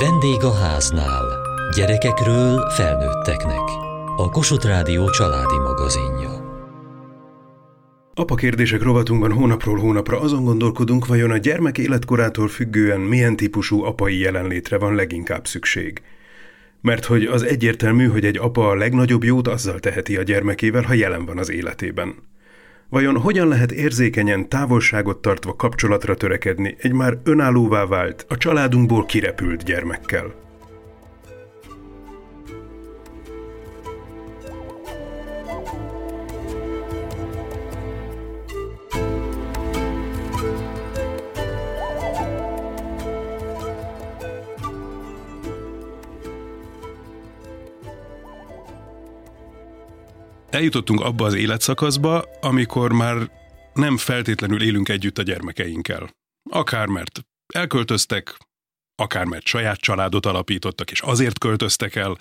Vendég a háznál. Gyerekekről felnőtteknek. A Kossuth Rádió családi magazinja. Apa kérdések rovatunkban hónapról hónapra azon gondolkodunk, vajon a gyermek életkorától függően milyen típusú apai jelenlétre van leginkább szükség. Mert hogy az egyértelmű, hogy egy apa a legnagyobb jót azzal teheti a gyermekével, ha jelen van az életében. Vajon hogyan lehet érzékenyen, távolságot tartva kapcsolatra törekedni egy már önállóvá vált, a családunkból kirepült gyermekkel? Eljutottunk abba az életszakaszba, amikor már nem feltétlenül élünk együtt a gyermekeinkkel. Akár mert elköltöztek, akár mert saját családot alapítottak, és azért költöztek el.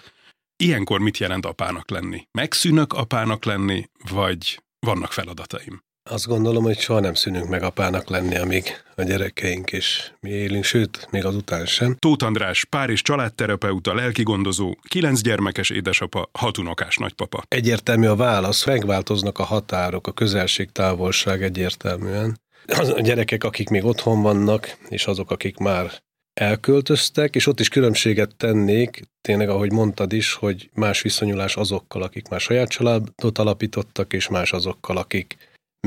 Ilyenkor mit jelent apának lenni? Megszűnök apának lenni, vagy vannak feladataim? Azt gondolom, hogy soha nem szűnünk meg apának lenni, amíg a gyerekeink is mi élünk, sőt, még azután sem. Tóth András, pár és családterapeuta, lelkigondozó, kilenc gyermekes édesapa, hat unokás nagypapa. Egyértelmű a válasz, megváltoznak a határok, a közelség, távolság egyértelműen. Az a gyerekek, akik még otthon vannak, és azok, akik már elköltöztek, és ott is különbséget tennék, tényleg ahogy mondtad is, hogy más viszonyulás azokkal, akik már saját családot alapítottak, és más azokkal, akik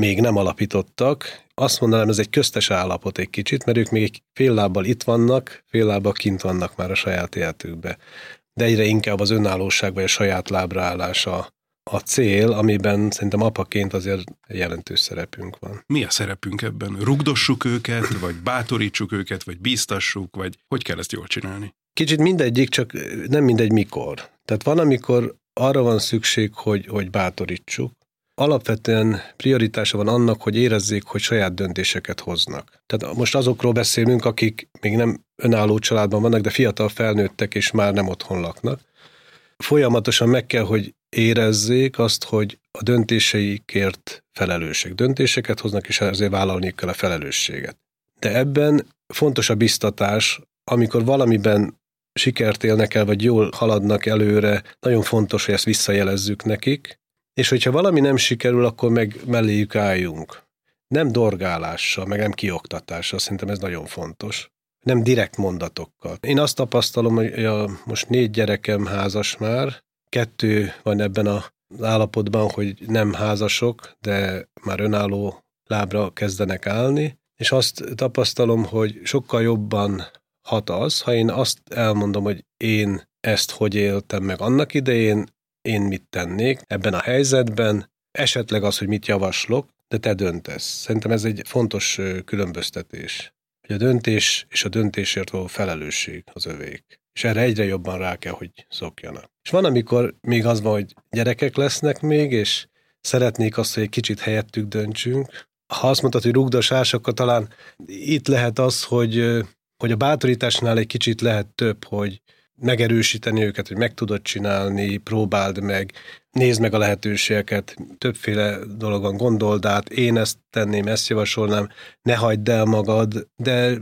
még nem alapítottak. Azt mondanám, ez egy köztes állapot egy kicsit, mert ők még fél lábbal itt vannak, fél lábbal kint vannak már a saját életükbe. De egyre inkább az önállóság vagy a saját lábra állása a cél, amiben szerintem apaként azért jelentős szerepünk van. Mi a szerepünk ebben? Rugdossuk őket, vagy bátorítsuk őket, vagy bíztassuk, vagy hogy kell ezt jól csinálni? Kicsit mindegyik, csak nem mindegy mikor. Tehát van, amikor arra van szükség, hogy, hogy bátorítsuk, alapvetően prioritása van annak, hogy érezzék, hogy saját döntéseket hoznak. Tehát most azokról beszélünk, akik még nem önálló családban vannak, de fiatal felnőttek és már nem otthon laknak. Folyamatosan meg kell, hogy érezzék azt, hogy a döntéseikért felelősek. Döntéseket hoznak, és ezért vállalni kell a felelősséget. De ebben fontos a biztatás, amikor valamiben sikert élnek el, vagy jól haladnak előre, nagyon fontos, hogy ezt visszajelezzük nekik, és hogyha valami nem sikerül, akkor meg melléjük álljunk. Nem dorgálással, meg nem kioktatással, szerintem ez nagyon fontos. Nem direkt mondatokkal. Én azt tapasztalom, hogy a, most négy gyerekem házas már, kettő van ebben az állapotban, hogy nem házasok, de már önálló lábra kezdenek állni, és azt tapasztalom, hogy sokkal jobban hat az, ha én azt elmondom, hogy én ezt hogy éltem meg annak idején, én mit tennék ebben a helyzetben, esetleg az, hogy mit javaslok, de te döntesz. Szerintem ez egy fontos különböztetés, hogy a döntés és a döntésért való felelősség az övék. És erre egyre jobban rá kell, hogy szokjanak. És van, amikor még az van, hogy gyerekek lesznek még, és szeretnék azt, hogy egy kicsit helyettük döntsünk. Ha azt mondtad, hogy rugdosás, akkor talán itt lehet az, hogy, hogy a bátorításnál egy kicsit lehet több, hogy megerősíteni őket, hogy meg tudod csinálni, próbáld meg, nézd meg a lehetőségeket, többféle dolog van, gondold át, én ezt tenném, ezt javasolnám, ne hagyd el magad, de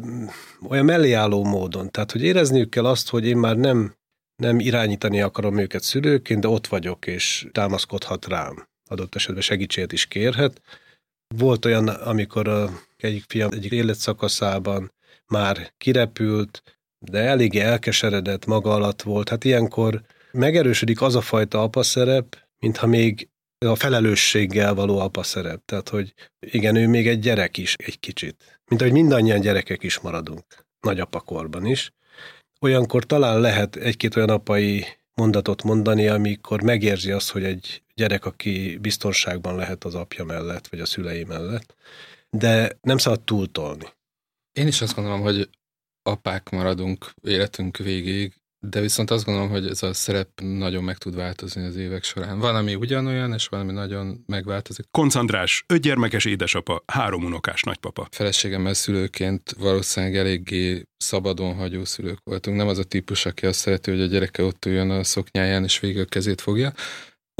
olyan melléálló módon. Tehát, hogy érezniük kell azt, hogy én már nem, nem irányítani akarom őket szülőként, de ott vagyok, és támaszkodhat rám. Adott esetben segítséget is kérhet. Volt olyan, amikor a egyik fiam egyik életszakaszában már kirepült, de eléggé elkeseredett, maga alatt volt. Hát ilyenkor megerősödik az a fajta apaszerep, mintha még a felelősséggel való apaszerep. Tehát, hogy igen, ő még egy gyerek is egy kicsit. Mint ahogy mindannyian gyerekek is maradunk, nagyapakorban is. Olyankor talán lehet egy-két olyan apai mondatot mondani, amikor megérzi azt, hogy egy gyerek, aki biztonságban lehet az apja mellett, vagy a szülei mellett, de nem szabad túltolni. Én is azt gondolom, hogy apák maradunk életünk végéig, de viszont azt gondolom, hogy ez a szerep nagyon meg tud változni az évek során. Van, ami ugyanolyan, és valami nagyon megváltozik. Koncandrás, öt gyermekes édesapa, három unokás nagypapa. Feleségemmel szülőként valószínűleg eléggé szabadon hagyó szülők voltunk. Nem az a típus, aki azt szereti, hogy a gyereke ott üljön a szoknyáján, és végig a kezét fogja.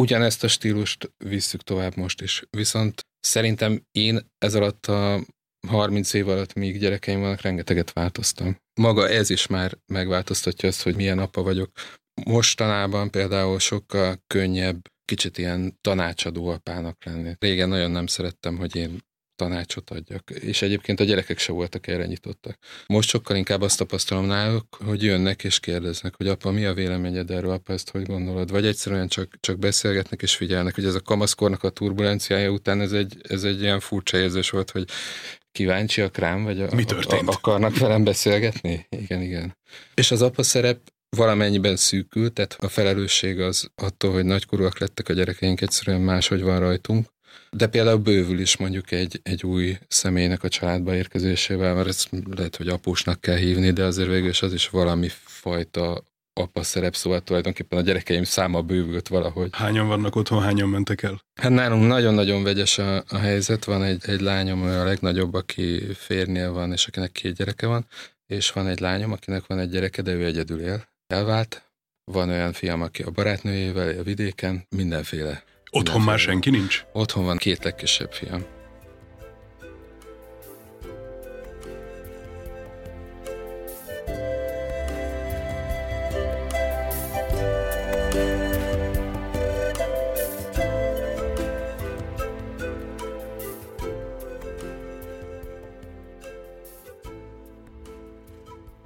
Ugyanezt a stílust visszük tovább most is. Viszont szerintem én ez alatt a 30 év alatt, míg gyerekeim vannak, rengeteget változtam. Maga ez is már megváltoztatja azt, hogy milyen apa vagyok. Mostanában például sokkal könnyebb kicsit ilyen tanácsadó apának lenni. Régen nagyon nem szerettem, hogy én tanácsot adjak. És egyébként a gyerekek se voltak erre nyitottak. Most sokkal inkább azt tapasztalom náluk, hogy jönnek és kérdeznek, hogy apa, mi a véleményed erről, apa, ezt hogy gondolod? Vagy egyszerűen csak, csak beszélgetnek és figyelnek, hogy ez a kamaszkornak a turbulenciája után ez egy, ez egy ilyen furcsa érzés volt, hogy kíváncsiak rám, vagy a, mi történt? A, akarnak velem beszélgetni? Igen, igen. És az apa szerep valamennyiben szűkült, tehát a felelősség az attól, hogy nagykorúak lettek a gyerekeink, egyszerűen máshogy van rajtunk. De például bővül is mondjuk egy, egy új személynek a családba érkezésével, mert ezt lehet, hogy apósnak kell hívni, de azért végül is az is valami fajta apa szerep, szóval tulajdonképpen a gyerekeim száma bővült valahogy. Hányan vannak otthon, hányan mentek el? Hát nálunk nagyon-nagyon vegyes a, a helyzet. Van egy, egy lányom, a legnagyobb, aki férnél van, és akinek két gyereke van, és van egy lányom, akinek van egy gyereke, de ő egyedül él. Elvált. Van olyan fiam, aki a barátnőjével a vidéken, mindenféle Otthon már senki nincs? Otthon van két legkisebb fiam.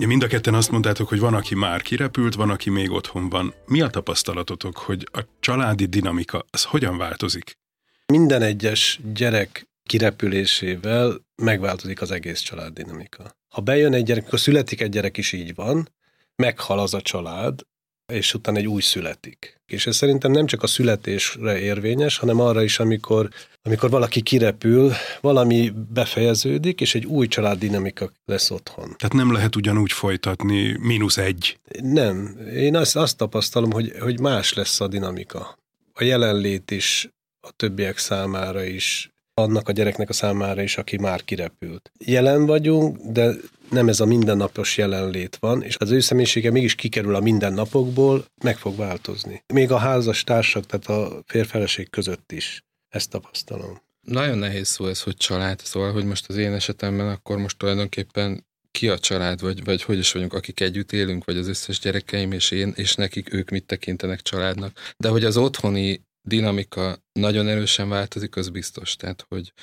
Ja, mind a ketten azt mondtátok, hogy van, aki már kirepült, van, aki még otthon van. Mi a tapasztalatotok, hogy a családi dinamika, az hogyan változik? Minden egyes gyerek kirepülésével megváltozik az egész család dinamika. Ha bejön egy gyerek, akkor születik egy gyerek is így van, meghal az a család, és utána egy új születik. És ez szerintem nem csak a születésre érvényes, hanem arra is, amikor, amikor valaki kirepül, valami befejeződik, és egy új családdinamika lesz otthon. Tehát nem lehet ugyanúgy folytatni mínusz egy. Nem. Én azt, azt tapasztalom, hogy, hogy más lesz a dinamika. A jelenlét is a többiek számára is annak a gyereknek a számára is, aki már kirepült. Jelen vagyunk, de nem ez a mindennapos jelenlét van, és az ő személyisége mégis kikerül a mindennapokból, meg fog változni. Még a házas társak, tehát a férfeleség között is ezt tapasztalom. Nagyon nehéz szó ez, hogy család, szóval, hogy most az én esetemben akkor most tulajdonképpen ki a család, vagy, vagy hogy is vagyunk, akik együtt élünk, vagy az összes gyerekeim és én, és nekik ők mit tekintenek családnak. De hogy az otthoni dinamika nagyon erősen változik, az biztos. Tehát, hogy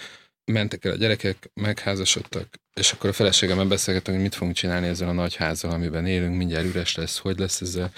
mentek el a gyerekek, megházasodtak, és akkor a feleségemmel beszélgetünk, hogy mit fogunk csinálni ezzel a nagy házzal, amiben élünk, mindjárt üres lesz, hogy lesz ezzel.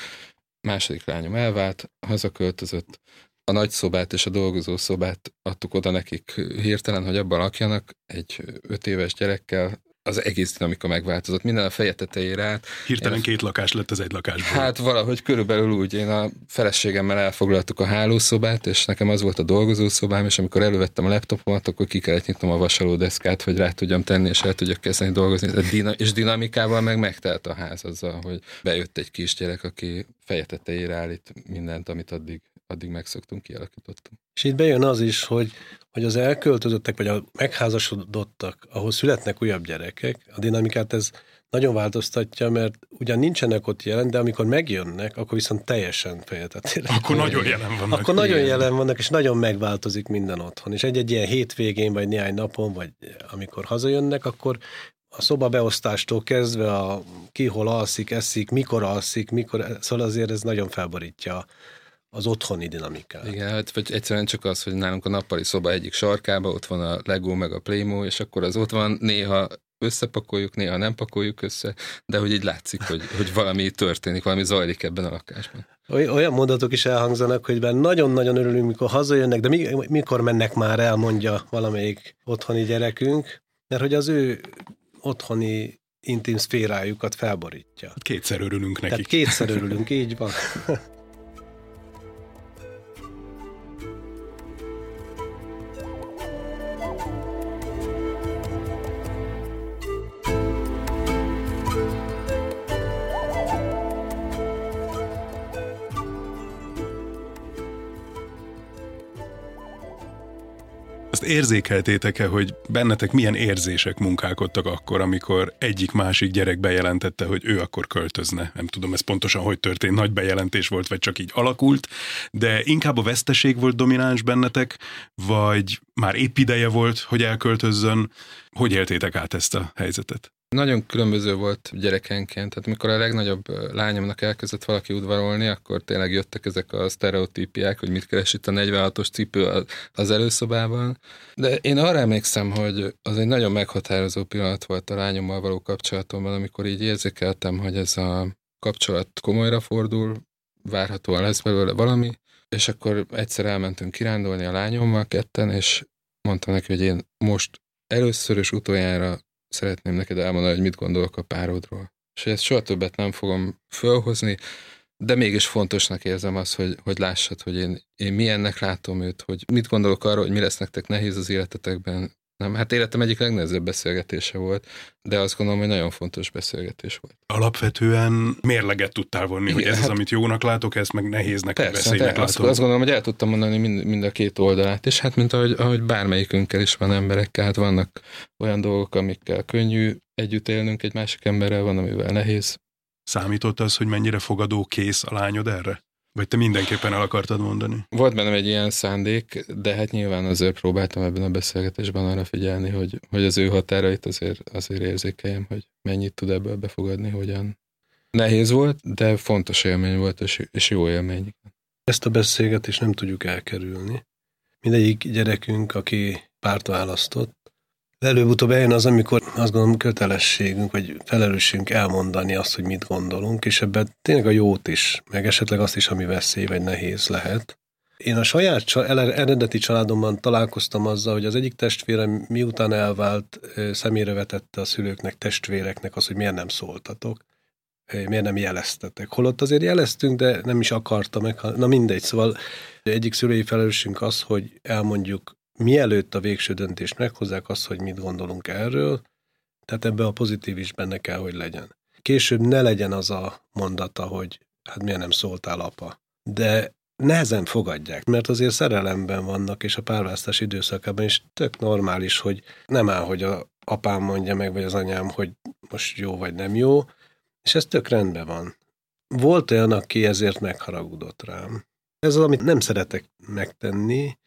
Második lányom elvált, hazaköltözött, a nagy szobát és a dolgozó szobát adtuk oda nekik hirtelen, hogy abban lakjanak, egy öt éves gyerekkel, az egész dinamika megváltozott, minden a feje tetejére át. Hirtelen én, két lakás lett az egy lakásból. Hát valahogy körülbelül úgy, én a feleségemmel elfoglaltuk a hálószobát, és nekem az volt a dolgozószobám, és amikor elővettem a laptopomat, akkor ki kellett nyitnom a vasalódeszkát, hogy rá tudjam tenni, és el tudjak kezdeni dolgozni. Dina- és dinamikával meg megtelt a ház azzal, hogy bejött egy kisgyerek, aki feje tetejére állít mindent, amit addig addig megszoktunk, kialakítottunk. És itt bejön az is, hogy, hogy az elköltözöttek, vagy a megházasodottak, ahol születnek újabb gyerekek, a dinamikát ez nagyon változtatja, mert ugyan nincsenek ott jelen, de amikor megjönnek, akkor viszont teljesen fejetetére. Akkor nagyon jelen vannak. Akkor nagyon jelen vannak, és nagyon megváltozik minden otthon. És egy-egy ilyen hétvégén, vagy néhány napon, vagy amikor hazajönnek, akkor a szobabeosztástól kezdve a ki hol alszik, eszik, mikor alszik, mikor, szóval azért ez nagyon felborítja az otthoni dinamikát. Igen, hát, vagy egyszerűen csak az, hogy nálunk a nappali szoba egyik sarkába, ott van a Lego meg a Playmo, és akkor az ott van, néha összepakoljuk, néha nem pakoljuk össze, de hogy így látszik, hogy, hogy valami történik, valami zajlik ebben a lakásban. Olyan mondatok is elhangzanak, hogy nagyon-nagyon örülünk, mikor hazajönnek, de mikor mennek már el, mondja valamelyik otthoni gyerekünk, mert hogy az ő otthoni intim szférájukat felborítja. Kétszer örülünk nekik. Tehát kétszer örülünk, így van. azt érzékeltétek-e, hogy bennetek milyen érzések munkálkodtak akkor, amikor egyik-másik gyerek bejelentette, hogy ő akkor költözne? Nem tudom, ez pontosan hogy történt, nagy bejelentés volt, vagy csak így alakult, de inkább a veszteség volt domináns bennetek, vagy már épp ideje volt, hogy elköltözzön. Hogy éltétek át ezt a helyzetet? Nagyon különböző volt gyerekenként, tehát mikor a legnagyobb lányomnak elkezdett valaki udvarolni, akkor tényleg jöttek ezek a sztereotípiák, hogy mit keres itt a 46-os cipő az előszobában. De én arra emlékszem, hogy az egy nagyon meghatározó pillanat volt a lányommal való kapcsolatomban, amikor így érzékeltem, hogy ez a kapcsolat komolyra fordul, várhatóan lesz belőle valami, és akkor egyszer elmentünk kirándulni a lányommal ketten, és mondtam neki, hogy én most először és utoljára szeretném neked elmondani, hogy mit gondolok a párodról. És ezt soha többet nem fogom fölhozni, de mégis fontosnak érzem azt, hogy, hogy lássad, hogy én, én milyennek látom őt, hogy mit gondolok arról, hogy mi lesz nektek nehéz az életetekben, nem, hát életem egyik legnehezebb beszélgetése volt, de azt gondolom, hogy nagyon fontos beszélgetés volt. Alapvetően mérleget tudtál vonni, Igen, hogy ez hát, az, amit jónak látok, ezt meg nehéznek, persze, veszélynek látom. Azt, azt gondolom, hogy el tudtam mondani mind, mind a két oldalát, és hát mint ahogy, ahogy bármelyikünkkel is van emberekkel, hát vannak olyan dolgok, amikkel könnyű együtt élnünk egy másik emberrel, van, amivel nehéz. Számított az, hogy mennyire fogadó kész a lányod erre? Vagy te mindenképpen el akartad mondani? Volt bennem egy ilyen szándék, de hát nyilván azért próbáltam ebben a beszélgetésben arra figyelni, hogy, hogy az ő határait azért, azért érzékeljem, hogy mennyit tud ebből befogadni, hogyan. Nehéz volt, de fontos élmény volt, és, és jó élmény. Ezt a beszélgetést nem tudjuk elkerülni. Mindegyik gyerekünk, aki párt választott, Előbb-utóbb eljön az, amikor azt gondolom kötelességünk, vagy felelősségünk elmondani azt, hogy mit gondolunk, és ebben tényleg a jót is, meg esetleg azt is, ami veszély vagy nehéz lehet. Én a saját eredeti családomban találkoztam azzal, hogy az egyik testvérem miután elvált, személyre vetette a szülőknek, testvéreknek az, hogy miért nem szóltatok, miért nem jeleztetek. Holott azért jeleztünk, de nem is akarta meg. Na mindegy, szóval egyik szülői felelősségünk az, hogy elmondjuk mielőtt a végső döntést meghozzák azt, hogy mit gondolunk erről, tehát ebbe a pozitív is benne kell, hogy legyen. Később ne legyen az a mondata, hogy hát miért nem szóltál apa. De nehezen fogadják, mert azért szerelemben vannak, és a párválasztás időszakában is tök normális, hogy nem áll, hogy a apám mondja meg, vagy az anyám, hogy most jó vagy nem jó, és ez tök rendben van. Volt olyan, aki ezért megharagudott rám. Ez az, amit nem szeretek megtenni,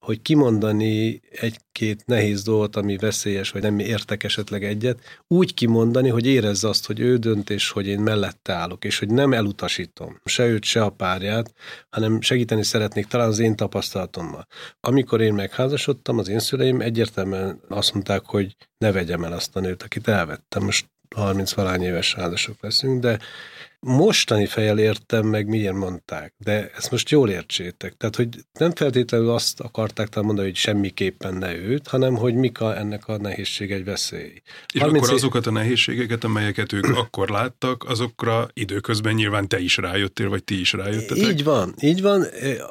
hogy kimondani egy-két nehéz dolgot, ami veszélyes, vagy nem értek esetleg egyet, úgy kimondani, hogy érezze azt, hogy ő dönt, és hogy én mellette állok, és hogy nem elutasítom se őt, se a párját, hanem segíteni szeretnék talán az én tapasztalatommal. Amikor én megházasodtam, az én szüleim egyértelműen azt mondták, hogy ne vegyem el azt a nőt, akit elvettem. Most 30 valány éves házasok leszünk, de mostani fejjel értem meg, milyen mondták, de ezt most jól értsétek. Tehát, hogy nem feltétlenül azt akarták talán mondani, hogy semmiképpen ne őt, hanem hogy mik a, ennek a nehézség egy veszély. És akkor azokat a nehézségeket, amelyeket ők akkor láttak, azokra időközben nyilván te is rájöttél, vagy ti is rájöttetek? Így van, így van.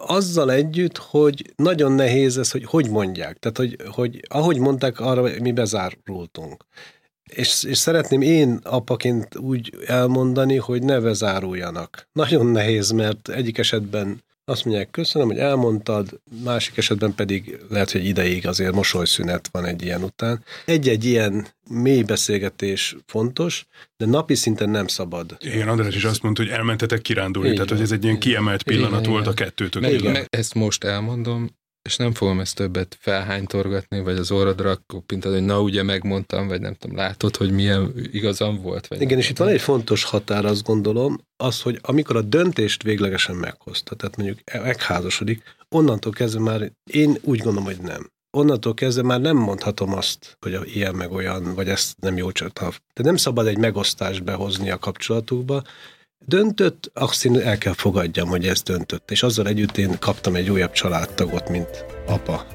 Azzal együtt, hogy nagyon nehéz ez, hogy hogy mondják. Tehát, hogy, hogy ahogy mondták, arra mi bezárultunk. És, és szeretném én apaként úgy elmondani, hogy ne vezáruljanak. Nagyon nehéz, mert egyik esetben azt mondják, köszönöm, hogy elmondtad, másik esetben pedig lehet, hogy ideig azért mosolyszünet van egy ilyen után. Egy-egy ilyen mély beszélgetés fontos, de napi szinten nem szabad. Igen, András is azt mondta, hogy elmentetek kirándulni, igen, tehát hogy ez egy ilyen kiemelt pillanat igen, volt igen. a kettőtök. Meg, meg ezt most elmondom, és nem fogom ezt többet felhánytorgatni, vagy az orrodra koppintani, hogy na ugye megmondtam, vagy nem tudom, látod, hogy milyen igazam volt. Vagy Igen, és itt van egy fontos határ, azt gondolom, az, hogy amikor a döntést véglegesen meghozta, tehát mondjuk megházasodik, onnantól kezdve már én úgy gondolom, hogy nem. Onnantól kezdve már nem mondhatom azt, hogy ilyen meg olyan, vagy ezt nem jó csata. De nem szabad egy megosztást behozni a kapcsolatukba, döntött, azt el kell fogadjam, hogy ez döntött. És azzal együtt én kaptam egy újabb családtagot, mint apa.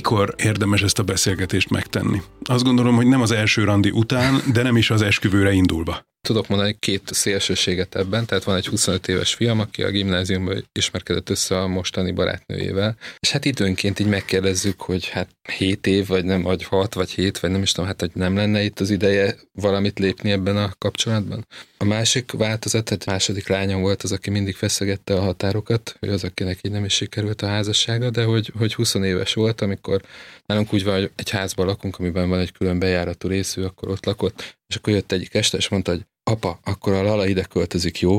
Mikor érdemes ezt a beszélgetést megtenni? Azt gondolom, hogy nem az első randi után, de nem is az esküvőre indulva. Tudok mondani két szélsőséget ebben, tehát van egy 25 éves fiam, aki a gimnáziumban ismerkedett össze a mostani barátnőjével, és hát időnként így megkérdezzük, hogy hát 7 év, vagy nem, vagy 6, vagy 7, vagy nem is tudom, hát hogy nem lenne itt az ideje valamit lépni ebben a kapcsolatban. A másik változat, tehát második lányom volt az, aki mindig feszegette a határokat, ő az, akinek így nem is sikerült a házassága, de hogy, hogy 20 éves volt, amikor nálunk úgy van, hogy egy házban lakunk, amiben van egy külön bejáratú részű, akkor ott lakott, és akkor jött egyik este, és mondta, hogy apa, akkor a Lala ide költözik, jó?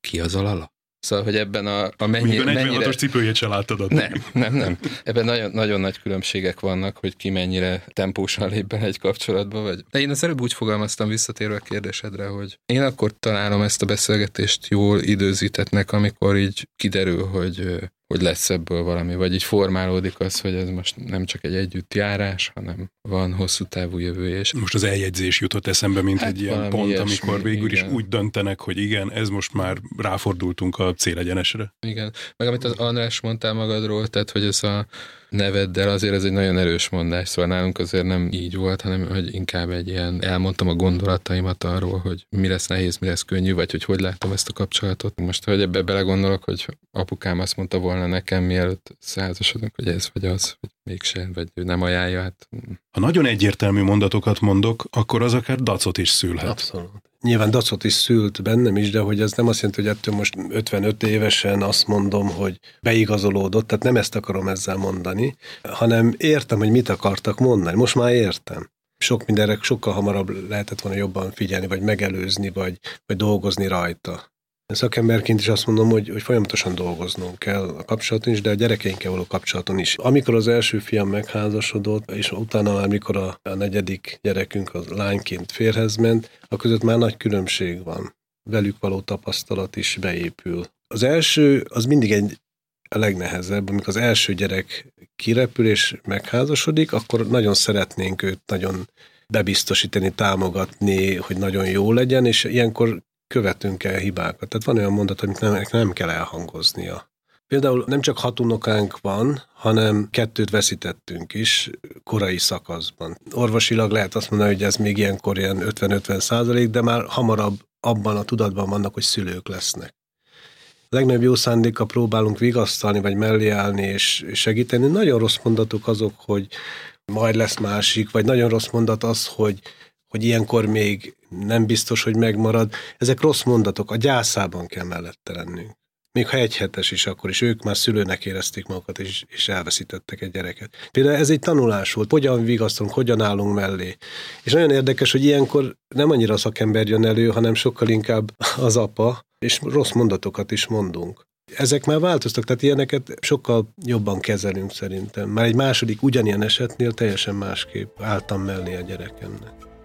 Ki az a Lala? Szóval, hogy ebben a, a mennyi, a 46-os mennyire... cipőjét se láttad addig. Nem, nem, nem. Ebben nagyon, nagyon nagy különbségek vannak, hogy ki mennyire tempósan lép be egy kapcsolatba. Vagy... De én az előbb úgy fogalmaztam visszatérve a kérdésedre, hogy én akkor találom ezt a beszélgetést jól időzítetnek, amikor így kiderül, hogy hogy lesz ebből valami, vagy így formálódik az, hogy ez most nem csak egy együttjárás, hanem van hosszú távú jövője. És most az eljegyzés jutott eszembe, mint hát egy ilyen pont, ilyesmi, amikor végül igen. is úgy döntenek, hogy igen, ez most már ráfordultunk a célegyenesre. Igen, meg amit az András mondtál magadról, tehát hogy ez a neveddel, azért ez egy nagyon erős mondás, szóval nálunk azért nem így volt, hanem hogy inkább egy ilyen, elmondtam a gondolataimat arról, hogy mi lesz nehéz, mi lesz könnyű, vagy hogy hogy látom ezt a kapcsolatot. Most, hogy ebbe belegondolok, hogy apukám azt mondta volna nekem, mielőtt százasodunk, hogy ez vagy az, hogy mégsem, vagy ő nem ajánlja, hát... Ha nagyon egyértelmű mondatokat mondok, akkor az akár dacot is szülhet. Abszolút. Nyilván dacot is szült bennem is, de hogy ez nem azt jelenti, hogy ettől most 55 évesen azt mondom, hogy beigazolódott, tehát nem ezt akarom ezzel mondani, hanem értem, hogy mit akartak mondani. Most már értem. Sok mindenre sokkal hamarabb lehetett volna jobban figyelni, vagy megelőzni, vagy, vagy dolgozni rajta. Szakemberként is azt mondom, hogy, hogy folyamatosan dolgoznunk kell a kapcsolaton is, de a gyerekeinkkel való kapcsolaton is. Amikor az első fiam megházasodott, és utána már mikor a, a negyedik gyerekünk az lányként férhez ment, a között már nagy különbség van. Velük való tapasztalat is beépül. Az első, az mindig egy a legnehezebb, amikor az első gyerek kirepül és megházasodik, akkor nagyon szeretnénk őt nagyon bebiztosítani, támogatni, hogy nagyon jó legyen, és ilyenkor követünk el hibákat. Tehát van olyan mondat, amit nem, nem kell elhangoznia. Például nem csak hat unokánk van, hanem kettőt veszítettünk is korai szakaszban. Orvosilag lehet azt mondani, hogy ez még ilyenkor ilyen 50-50 százalék, de már hamarabb abban a tudatban vannak, hogy szülők lesznek. A legnagyobb jó szándéka próbálunk vigasztalni, vagy mellé állni és segíteni. Nagyon rossz mondatok azok, hogy majd lesz másik, vagy nagyon rossz mondat az, hogy hogy ilyenkor még nem biztos, hogy megmarad. Ezek rossz mondatok, a gyászában kell mellette lennünk. Még ha egy hetes is, akkor is ők már szülőnek érezték magukat, és, és elveszítettek egy gyereket. Például ez egy tanulás volt, hogyan vigasztunk, hogyan állunk mellé. És nagyon érdekes, hogy ilyenkor nem annyira a szakember jön elő, hanem sokkal inkább az apa, és rossz mondatokat is mondunk. Ezek már változtak, tehát ilyeneket sokkal jobban kezelünk szerintem. Már egy második ugyanilyen esetnél teljesen másképp álltam mellé a gyerekemnek.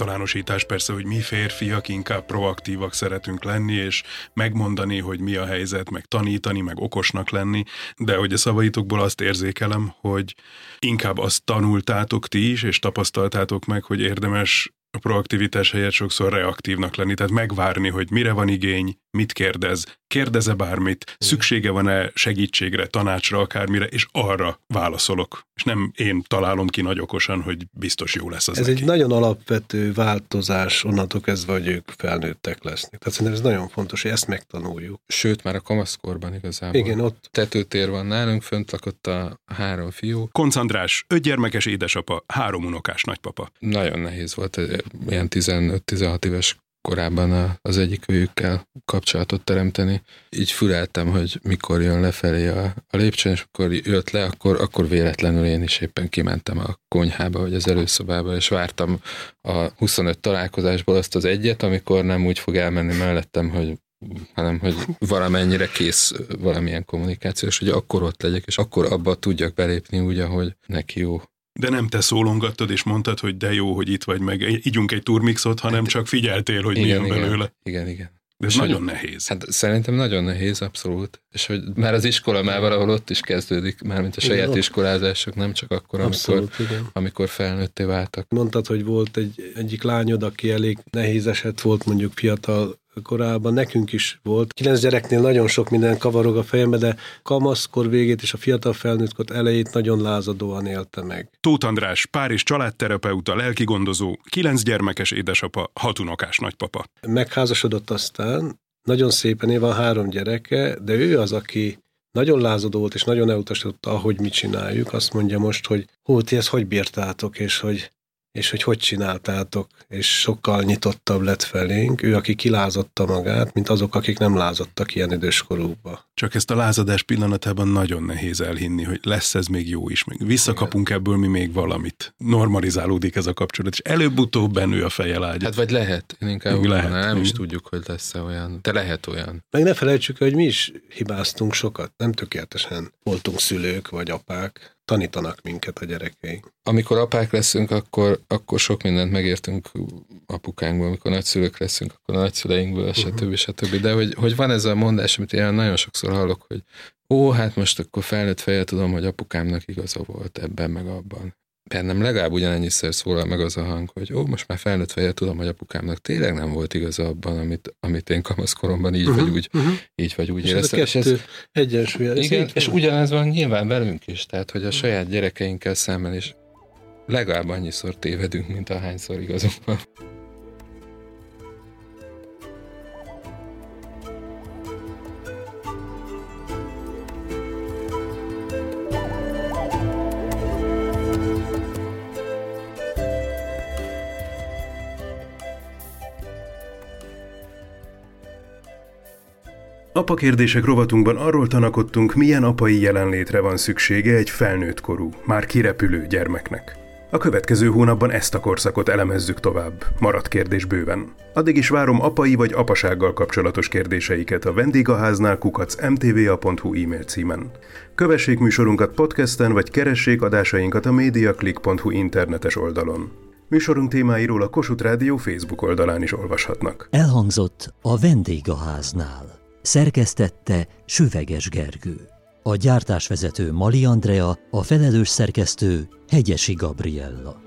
Általánosítás persze, hogy mi férfiak inkább proaktívak szeretünk lenni, és megmondani, hogy mi a helyzet, meg tanítani, meg okosnak lenni, de hogy a szavaitokból azt érzékelem, hogy inkább azt tanultátok ti is, és tapasztaltátok meg, hogy érdemes a proaktivitás helyett sokszor reaktívnak lenni, tehát megvárni, hogy mire van igény, mit kérdez, kérdeze bármit, szüksége van-e segítségre, tanácsra, akármire, és arra válaszolok. És nem én találom ki nagy okosan, hogy biztos jó lesz az Ez neki. egy nagyon alapvető változás onnantól kezdve, hogy ők felnőttek lesznek. Tehát szerintem ez nagyon fontos, hogy ezt megtanuljuk. Sőt, már a kamaszkorban igazából. Igen, ott. Tetőtér van nálunk, fönt lakott a három fiú. Koncentrás, öt gyermekes édesapa, három unokás nagypapa. Nagyon nehéz volt, ilyen 15-16 éves korábban az egyik őkkel kapcsolatot teremteni. Így füleltem, hogy mikor jön lefelé a, a lépcsőn, és akkor jött le, akkor, akkor véletlenül én is éppen kimentem a konyhába, vagy az előszobába, és vártam a 25 találkozásból azt az egyet, amikor nem úgy fog elmenni mellettem, hogy hanem hogy valamennyire kész valamilyen kommunikációs, hogy akkor ott legyek, és akkor abba tudjak belépni úgy, ahogy neki jó. De nem te szólongattad és mondtad, hogy de jó, hogy itt vagy meg, ígyunk egy turmixot, hanem csak figyeltél, hogy igen, mi jön igen, belőle. Igen, igen. ez Sőt, nagyon nehéz. Hát szerintem nagyon nehéz, abszolút. És hogy már az iskola már valahol ott is kezdődik, már mint a saját Igen. iskolázások, nem csak akkor, amikor, Abszolút, igen. amikor felnőtté váltak. Mondtad, hogy volt egy egyik lányod, aki elég nehéz eset volt mondjuk fiatal korában, nekünk is volt. Kilenc gyereknél nagyon sok minden kavarog a fejembe, de kamaszkor végét és a fiatal felnőttkor elejét nagyon lázadóan élte meg. Tóth András, pár és családterapeuta, lelkigondozó, kilenc gyermekes édesapa, hat unokás nagypapa. Megházasodott aztán, nagyon szépen van három gyereke, de ő az, aki nagyon lázadó volt, és nagyon elutasította, ahogy mit csináljuk. Azt mondja most, hogy hú, ti ezt hogy bírtátok, és hogy és hogy hogy csináltátok, és sokkal nyitottabb lett felénk, ő, aki kilázatta magát, mint azok, akik nem lázadtak ilyen időskorúkba. Csak ezt a lázadás pillanatában nagyon nehéz elhinni, hogy lesz ez még jó is, még visszakapunk ebből mi még valamit. Normalizálódik ez a kapcsolat, és előbb-utóbb benő a feje lágy. Hát vagy lehet, én inkább Még úgy lehet, mondanám, nem is igen. tudjuk, hogy lesz-e olyan, de lehet olyan. Meg ne felejtsük el, hogy mi is hibáztunk sokat, nem tökéletesen voltunk szülők vagy apák, tanítanak minket a gyerekeink. Amikor apák leszünk, akkor, akkor sok mindent megértünk apukánkból, amikor nagyszülők leszünk, akkor a nagyszüleinkből, Mhm. stb. stb. De hogy, hogy van ez a mondás, amit én nagyon sokszor hallok, hogy ó, hát most akkor felnőtt fejjel tudom, hogy apukámnak igaza volt ebben meg abban. Bennem legalább ugyanennyiszer szólal meg az a hang, hogy ó, most már felnőtt fejjel tudom, hogy apukámnak tényleg nem volt igaza abban, amit, amit én kamaszkoromban így vagy úgy, így vagy úgy És ez a éreztem. És ez- kettő egyensúly. ez igen, és van. ugyanez van nyilván velünk is, tehát hogy a saját gyerekeinkkel szemben is legalább annyiszor tévedünk, mint ahányszor igazunk van. Apa kérdések rovatunkban arról tanakodtunk, milyen apai jelenlétre van szüksége egy felnőtt korú, már kirepülő gyermeknek. A következő hónapban ezt a korszakot elemezzük tovább. Maradt kérdés bőven. Addig is várom apai vagy apasággal kapcsolatos kérdéseiket a vendégháznál kukac mtva.hu e-mail címen. Kövessék műsorunkat podcasten, vagy keressék adásainkat a mediaclick.hu internetes oldalon. Műsorunk témáiról a Kossuth Rádió Facebook oldalán is olvashatnak. Elhangzott a vendégháznál. Szerkesztette Süveges Gergő. A gyártásvezető Mali Andrea, a felelős szerkesztő Hegyesi Gabriella.